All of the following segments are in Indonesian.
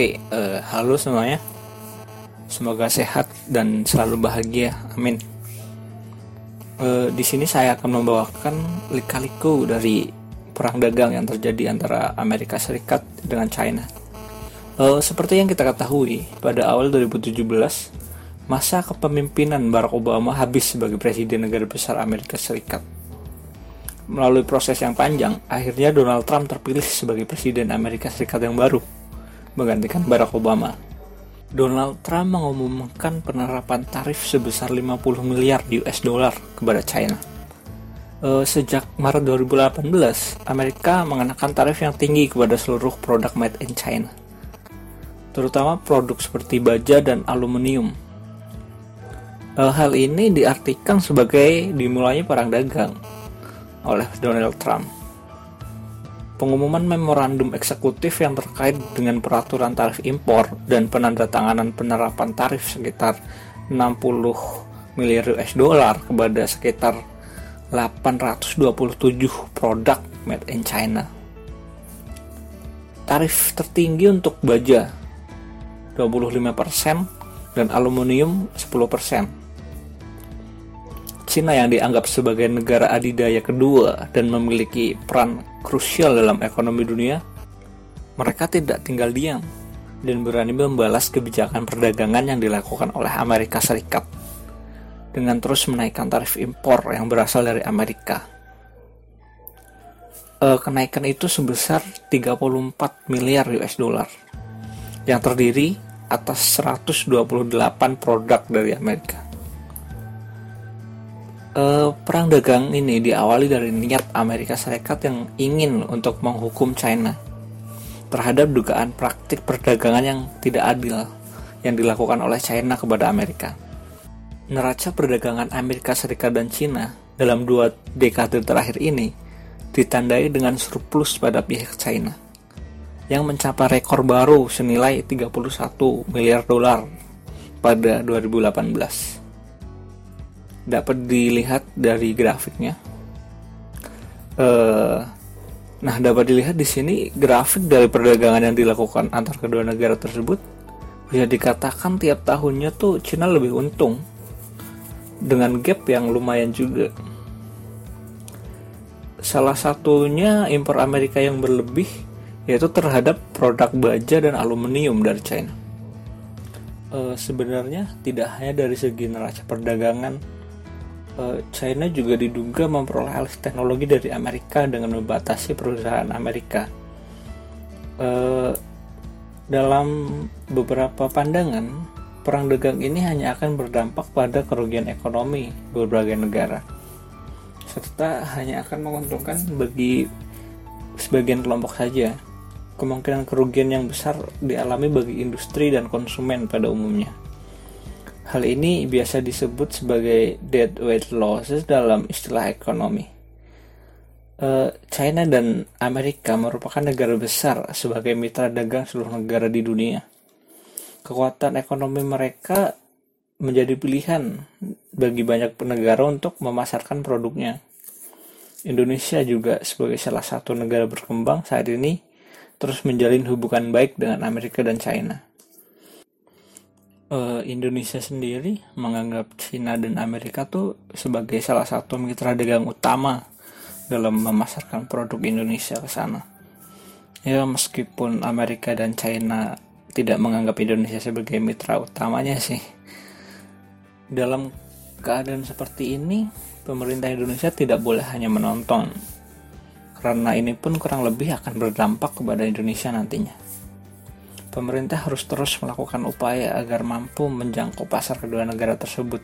Oke, uh, halo semuanya. Semoga sehat dan selalu bahagia. Amin. Uh, di sini saya akan membawakan lika-liku dari perang dagang yang terjadi antara Amerika Serikat dengan China. Uh, seperti yang kita ketahui, pada awal 2017, masa kepemimpinan Barack Obama habis sebagai presiden negara besar Amerika Serikat. Melalui proses yang panjang, akhirnya Donald Trump terpilih sebagai presiden Amerika Serikat yang baru menggantikan Barack Obama. Donald Trump mengumumkan penerapan tarif sebesar 50 miliar US dollar kepada China. E, sejak Maret 2018, Amerika mengenakan tarif yang tinggi kepada seluruh produk made in China, terutama produk seperti baja dan aluminium. E, hal ini diartikan sebagai dimulainya perang dagang oleh Donald Trump pengumuman memorandum eksekutif yang terkait dengan peraturan tarif impor dan penandatanganan penerapan tarif sekitar 60 miliar US dollar kepada sekitar 827 produk made in China. Tarif tertinggi untuk baja 25% dan aluminium 10%. Cina yang dianggap sebagai negara adidaya kedua dan memiliki peran krusial dalam ekonomi dunia, mereka tidak tinggal diam dan berani membalas kebijakan perdagangan yang dilakukan oleh Amerika Serikat dengan terus menaikkan tarif impor yang berasal dari Amerika. E, kenaikan itu sebesar 34 miliar US dollar yang terdiri atas 128 produk dari Amerika uh, perang dagang ini diawali dari niat Amerika Serikat yang ingin untuk menghukum China terhadap dugaan praktik perdagangan yang tidak adil yang dilakukan oleh China kepada Amerika. Neraca perdagangan Amerika Serikat dan China dalam dua dekade terakhir ini ditandai dengan surplus pada pihak China yang mencapai rekor baru senilai 31 miliar dolar pada 2018 dapat dilihat dari grafiknya. Uh, nah, dapat dilihat di sini grafik dari perdagangan yang dilakukan antar kedua negara tersebut bisa dikatakan tiap tahunnya tuh Cina lebih untung dengan gap yang lumayan juga. Salah satunya impor Amerika yang berlebih yaitu terhadap produk baja dan aluminium dari China. E, sebenarnya tidak hanya dari segi neraca perdagangan China juga diduga memperoleh alih teknologi dari Amerika dengan membatasi perusahaan Amerika. Uh, dalam beberapa pandangan, perang dagang ini hanya akan berdampak pada kerugian ekonomi berbagai negara, serta hanya akan menguntungkan bagi sebagian kelompok saja. Kemungkinan kerugian yang besar dialami bagi industri dan konsumen pada umumnya. Hal ini biasa disebut sebagai dead weight losses dalam istilah ekonomi. Eh, China dan Amerika merupakan negara besar sebagai mitra dagang seluruh negara di dunia. Kekuatan ekonomi mereka menjadi pilihan bagi banyak negara untuk memasarkan produknya. Indonesia juga sebagai salah satu negara berkembang saat ini terus menjalin hubungan baik dengan Amerika dan China uh, Indonesia sendiri menganggap Cina dan Amerika tuh sebagai salah satu mitra dagang utama dalam memasarkan produk Indonesia ke sana. Ya meskipun Amerika dan China tidak menganggap Indonesia sebagai mitra utamanya sih. Dalam keadaan seperti ini, pemerintah Indonesia tidak boleh hanya menonton. Karena ini pun kurang lebih akan berdampak kepada Indonesia nantinya pemerintah harus terus melakukan upaya agar mampu menjangkau pasar kedua negara tersebut.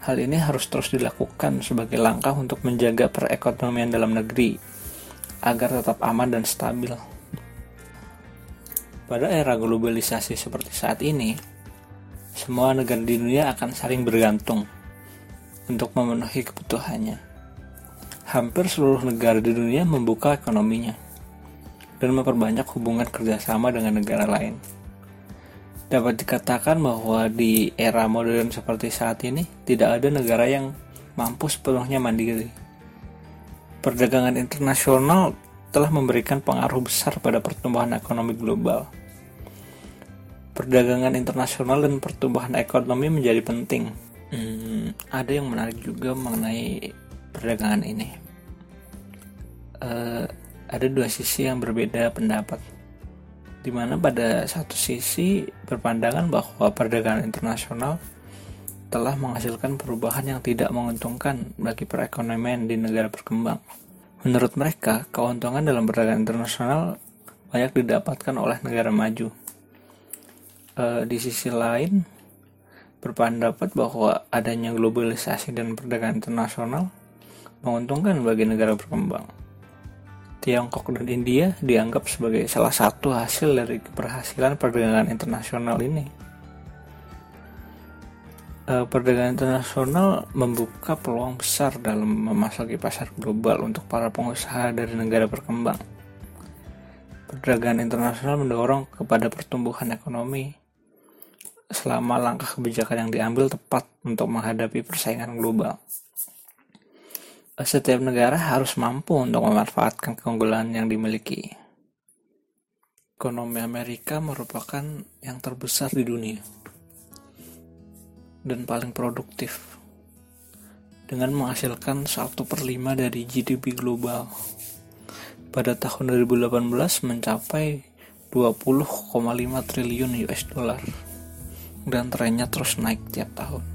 Hal ini harus terus dilakukan sebagai langkah untuk menjaga perekonomian dalam negeri agar tetap aman dan stabil. Pada era globalisasi seperti saat ini, semua negara di dunia akan saling bergantung untuk memenuhi kebutuhannya. Hampir seluruh negara di dunia membuka ekonominya dan memperbanyak hubungan kerjasama dengan negara lain. Dapat dikatakan bahwa di era modern seperti saat ini, tidak ada negara yang mampu sepenuhnya mandiri. Perdagangan internasional telah memberikan pengaruh besar pada pertumbuhan ekonomi global. perdagangan internasional dan pertumbuhan ekonomi menjadi penting. Hmm, ada yang menarik juga mengenai perdagangan ini. Uh, ada dua sisi yang berbeda pendapat. Di mana pada satu sisi berpandangan bahwa perdagangan internasional telah menghasilkan perubahan yang tidak menguntungkan bagi perekonomian di negara berkembang. Menurut mereka, keuntungan dalam perdagangan internasional banyak didapatkan oleh negara maju uh, di sisi lain berpendapat bahwa adanya globalisasi dan perdagangan internasional menguntungkan bagi negara berkembang. Tiongkok dan India dianggap sebagai salah satu hasil dari keberhasilan perdagangan internasional ini. Uh, perdagangan internasional membuka peluang besar dalam memasuki pasar global untuk para pengusaha dari negara berkembang. Perdagangan internasional mendorong kepada pertumbuhan ekonomi, selama langkah kebijakan yang diambil tepat untuk menghadapi persaingan global. Setiap negara harus mampu untuk memanfaatkan keunggulan yang dimiliki. Ekonomi Amerika merupakan yang terbesar di dunia dan paling produktif dengan menghasilkan 1 per 5 dari GDP global. Pada tahun 2018 mencapai 20,5 triliun US dollar dan trennya terus naik tiap tahun.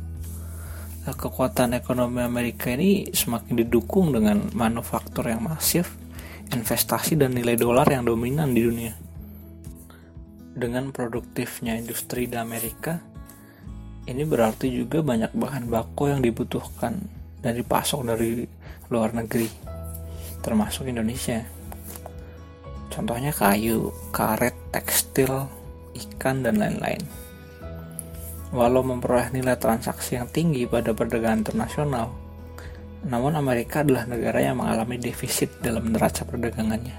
Kekuatan ekonomi Amerika ini semakin didukung dengan manufaktur yang masif, investasi dan nilai dolar yang dominan di dunia. Dengan produktifnya industri di Amerika, ini berarti juga banyak bahan baku yang dibutuhkan dan dipasok dari luar negeri, termasuk Indonesia. Contohnya kayu, karet, tekstil, ikan, dan lain-lain. Walau memperoleh nilai transaksi yang tinggi pada perdagangan internasional, namun Amerika adalah negara yang mengalami defisit dalam neraca perdagangannya.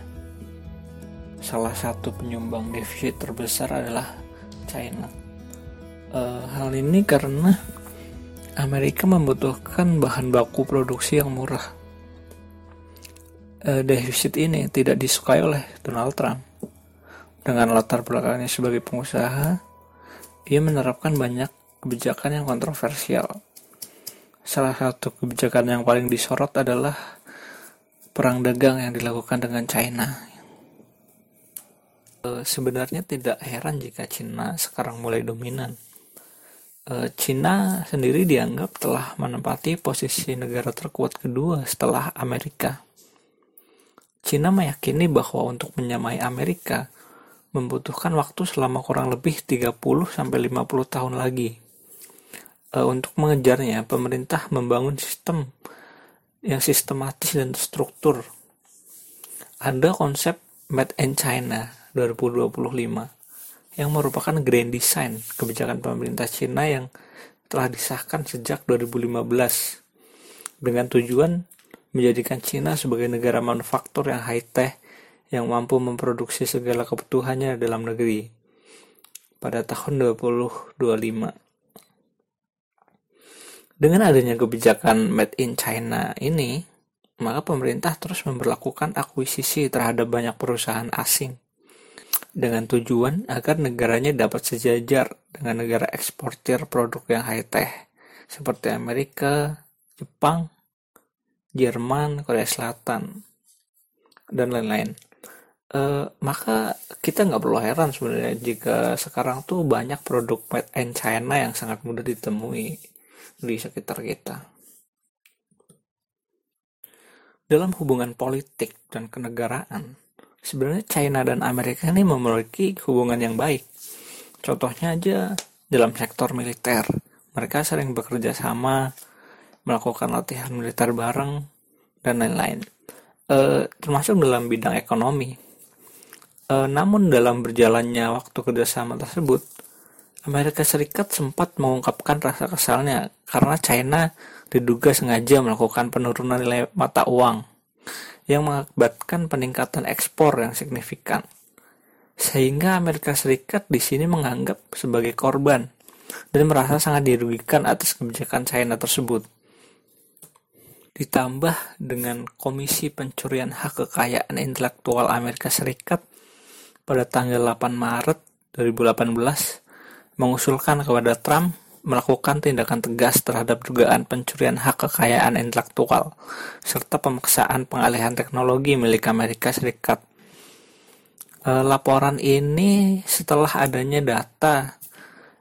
Salah satu penyumbang defisit terbesar adalah China. E, hal ini karena Amerika membutuhkan bahan baku produksi yang murah. E, defisit ini tidak disukai oleh Donald Trump. Dengan latar belakangnya sebagai pengusaha, ia menerapkan banyak kebijakan yang kontroversial. Salah satu kebijakan yang paling disorot adalah perang dagang yang dilakukan dengan China. E, sebenarnya tidak heran jika China sekarang mulai dominan. E, China sendiri dianggap telah menempati posisi negara terkuat kedua setelah Amerika. China meyakini bahwa untuk menyamai Amerika, membutuhkan waktu selama kurang lebih 30-50 tahun lagi. E, untuk mengejarnya, pemerintah membangun sistem yang sistematis dan struktur. Ada konsep Made in China 2025 yang merupakan grand design kebijakan pemerintah China yang telah disahkan sejak 2015 dengan tujuan menjadikan China sebagai negara manufaktur yang high-tech yang mampu memproduksi segala kebutuhannya dalam negeri pada tahun 2025. Dengan adanya kebijakan Made in China ini, maka pemerintah terus memperlakukan akuisisi terhadap banyak perusahaan asing dengan tujuan agar negaranya dapat sejajar dengan negara eksportir produk yang high-tech seperti Amerika, Jepang, Jerman, Korea Selatan, dan lain-lain. Uh, maka kita nggak perlu heran sebenarnya jika sekarang tuh banyak produk made in China yang sangat mudah ditemui di sekitar kita. Dalam hubungan politik dan kenegaraan, sebenarnya China dan Amerika ini memiliki hubungan yang baik. Contohnya aja dalam sektor militer, mereka sering bekerja sama, melakukan latihan militer bareng, dan lain-lain. Uh, termasuk dalam bidang ekonomi E, namun dalam berjalannya waktu kerjasama tersebut, Amerika Serikat sempat mengungkapkan rasa kesalnya karena China diduga sengaja melakukan penurunan nilai mata uang yang mengakibatkan peningkatan ekspor yang signifikan. Sehingga Amerika Serikat di sini menganggap sebagai korban dan merasa sangat dirugikan atas kebijakan China tersebut. Ditambah dengan Komisi Pencurian Hak Kekayaan Intelektual Amerika Serikat pada tanggal 8 Maret 2018 mengusulkan kepada Trump melakukan tindakan tegas terhadap dugaan pencurian hak kekayaan intelektual serta pemaksaan pengalihan teknologi milik Amerika Serikat. E, laporan ini setelah adanya data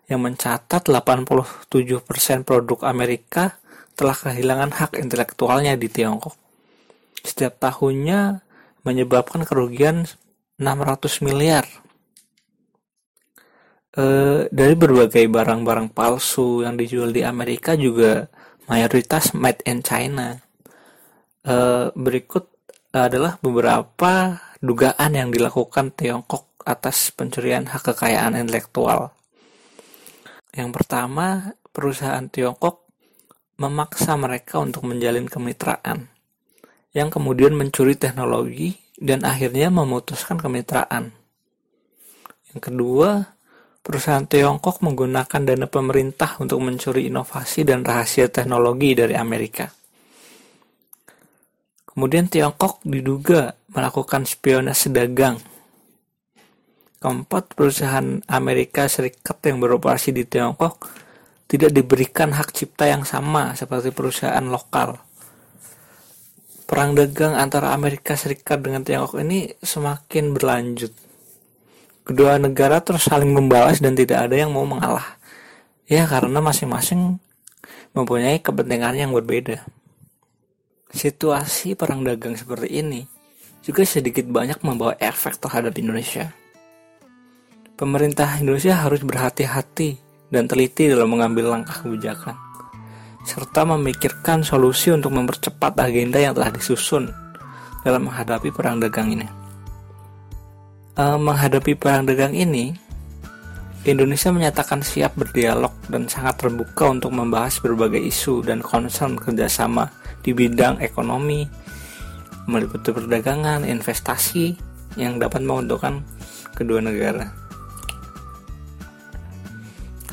yang mencatat 87% produk Amerika telah kehilangan hak intelektualnya di Tiongkok. Setiap tahunnya menyebabkan kerugian 600 miliar Eh, dari berbagai barang-barang palsu yang dijual di Amerika juga mayoritas made in China. Uh, berikut adalah beberapa dugaan yang dilakukan Tiongkok atas pencurian hak kekayaan intelektual. Yang pertama, perusahaan Tiongkok memaksa mereka untuk menjalin kemitraan, yang kemudian mencuri teknologi dan akhirnya memutuskan kemitraan. Yang kedua, Perusahaan Tiongkok menggunakan dana pemerintah untuk mencuri inovasi dan rahasia teknologi dari Amerika. Kemudian Tiongkok diduga melakukan spionase dagang. Keempat, perusahaan Amerika Serikat yang beroperasi di Tiongkok tidak diberikan hak cipta yang sama seperti perusahaan lokal. Perang dagang antara Amerika Serikat dengan Tiongkok ini semakin berlanjut kedua negara terus saling membalas dan tidak ada yang mau mengalah. Ya karena masing-masing mempunyai kepentingan yang berbeda. Situasi perang dagang seperti ini juga sedikit banyak membawa efek terhadap Indonesia. Pemerintah Indonesia harus berhati-hati dan teliti dalam mengambil langkah kebijakan, serta memikirkan solusi untuk mempercepat agenda yang telah disusun dalam menghadapi perang dagang ini uh, menghadapi perang dagang ini, Indonesia menyatakan siap berdialog dan sangat terbuka untuk membahas berbagai isu dan concern kerjasama di bidang ekonomi, meliputi perdagangan, investasi yang dapat menguntungkan kedua negara.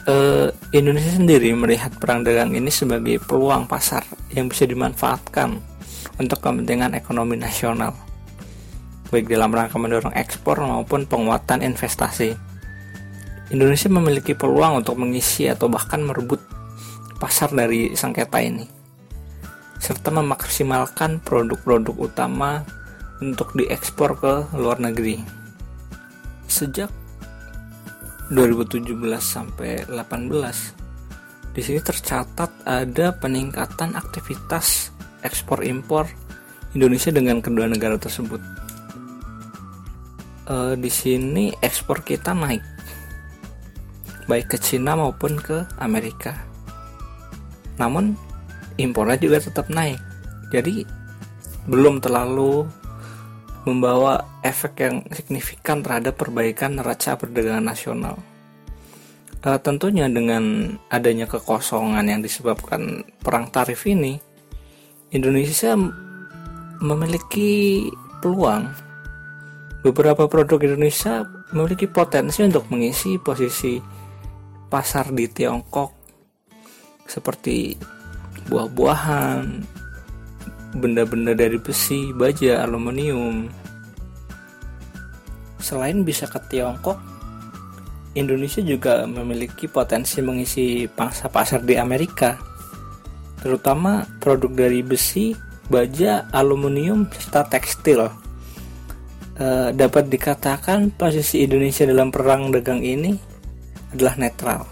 Uh, Indonesia sendiri melihat perang dagang ini sebagai peluang pasar yang bisa dimanfaatkan untuk kepentingan ekonomi nasional baik dalam rangka mendorong ekspor maupun penguatan investasi. Indonesia memiliki peluang untuk mengisi atau bahkan merebut pasar dari sengketa ini, serta memaksimalkan produk-produk utama untuk diekspor ke luar negeri. Sejak 2017 sampai 18, di sini tercatat ada peningkatan aktivitas ekspor impor Indonesia dengan kedua negara tersebut. Uh, di sini ekspor kita naik baik ke Cina maupun ke Amerika. Namun impornya juga tetap naik. Jadi belum terlalu membawa efek yang signifikan terhadap perbaikan neraca perdagangan nasional. Uh, tentunya dengan adanya kekosongan yang disebabkan perang tarif ini Indonesia memiliki peluang. Beberapa produk Indonesia memiliki potensi untuk mengisi posisi pasar di Tiongkok seperti buah-buahan, benda-benda dari besi, baja, aluminium. Selain bisa ke Tiongkok, Indonesia juga memiliki potensi mengisi pangsa pasar di Amerika, terutama produk dari besi, baja, aluminium, serta tekstil uh, dapat dikatakan posisi Indonesia dalam perang dagang ini adalah netral.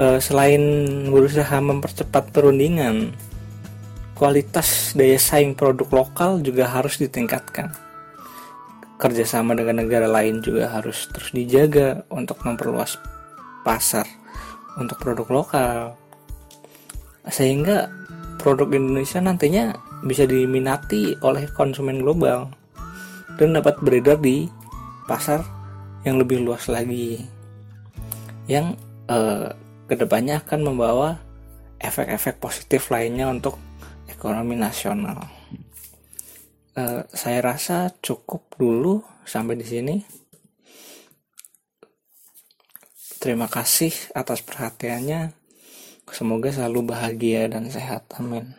Uh, selain berusaha mempercepat perundingan, kualitas daya saing produk lokal juga harus ditingkatkan. Kerjasama dengan negara lain juga harus terus dijaga untuk memperluas pasar untuk produk lokal, sehingga produk Indonesia nantinya bisa diminati oleh konsumen global dan dapat beredar di pasar yang lebih luas lagi yang eh, ke depannya akan membawa efek-efek positif lainnya untuk ekonomi nasional. Eh, saya rasa cukup dulu sampai di sini. Terima kasih atas perhatiannya. Semoga selalu bahagia dan sehat. Amin.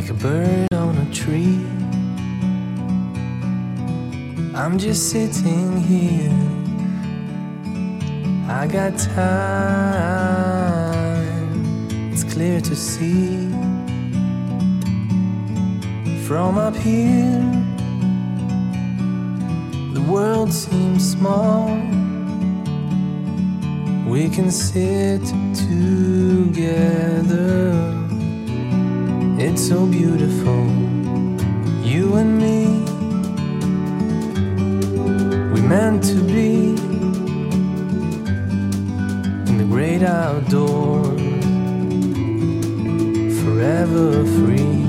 like a bird on a tree. I'm just sitting here. I got time, it's clear to see. From up here, the world seems small. We can sit together. It's so beautiful, you and me. We meant to be great outdoors, forever free.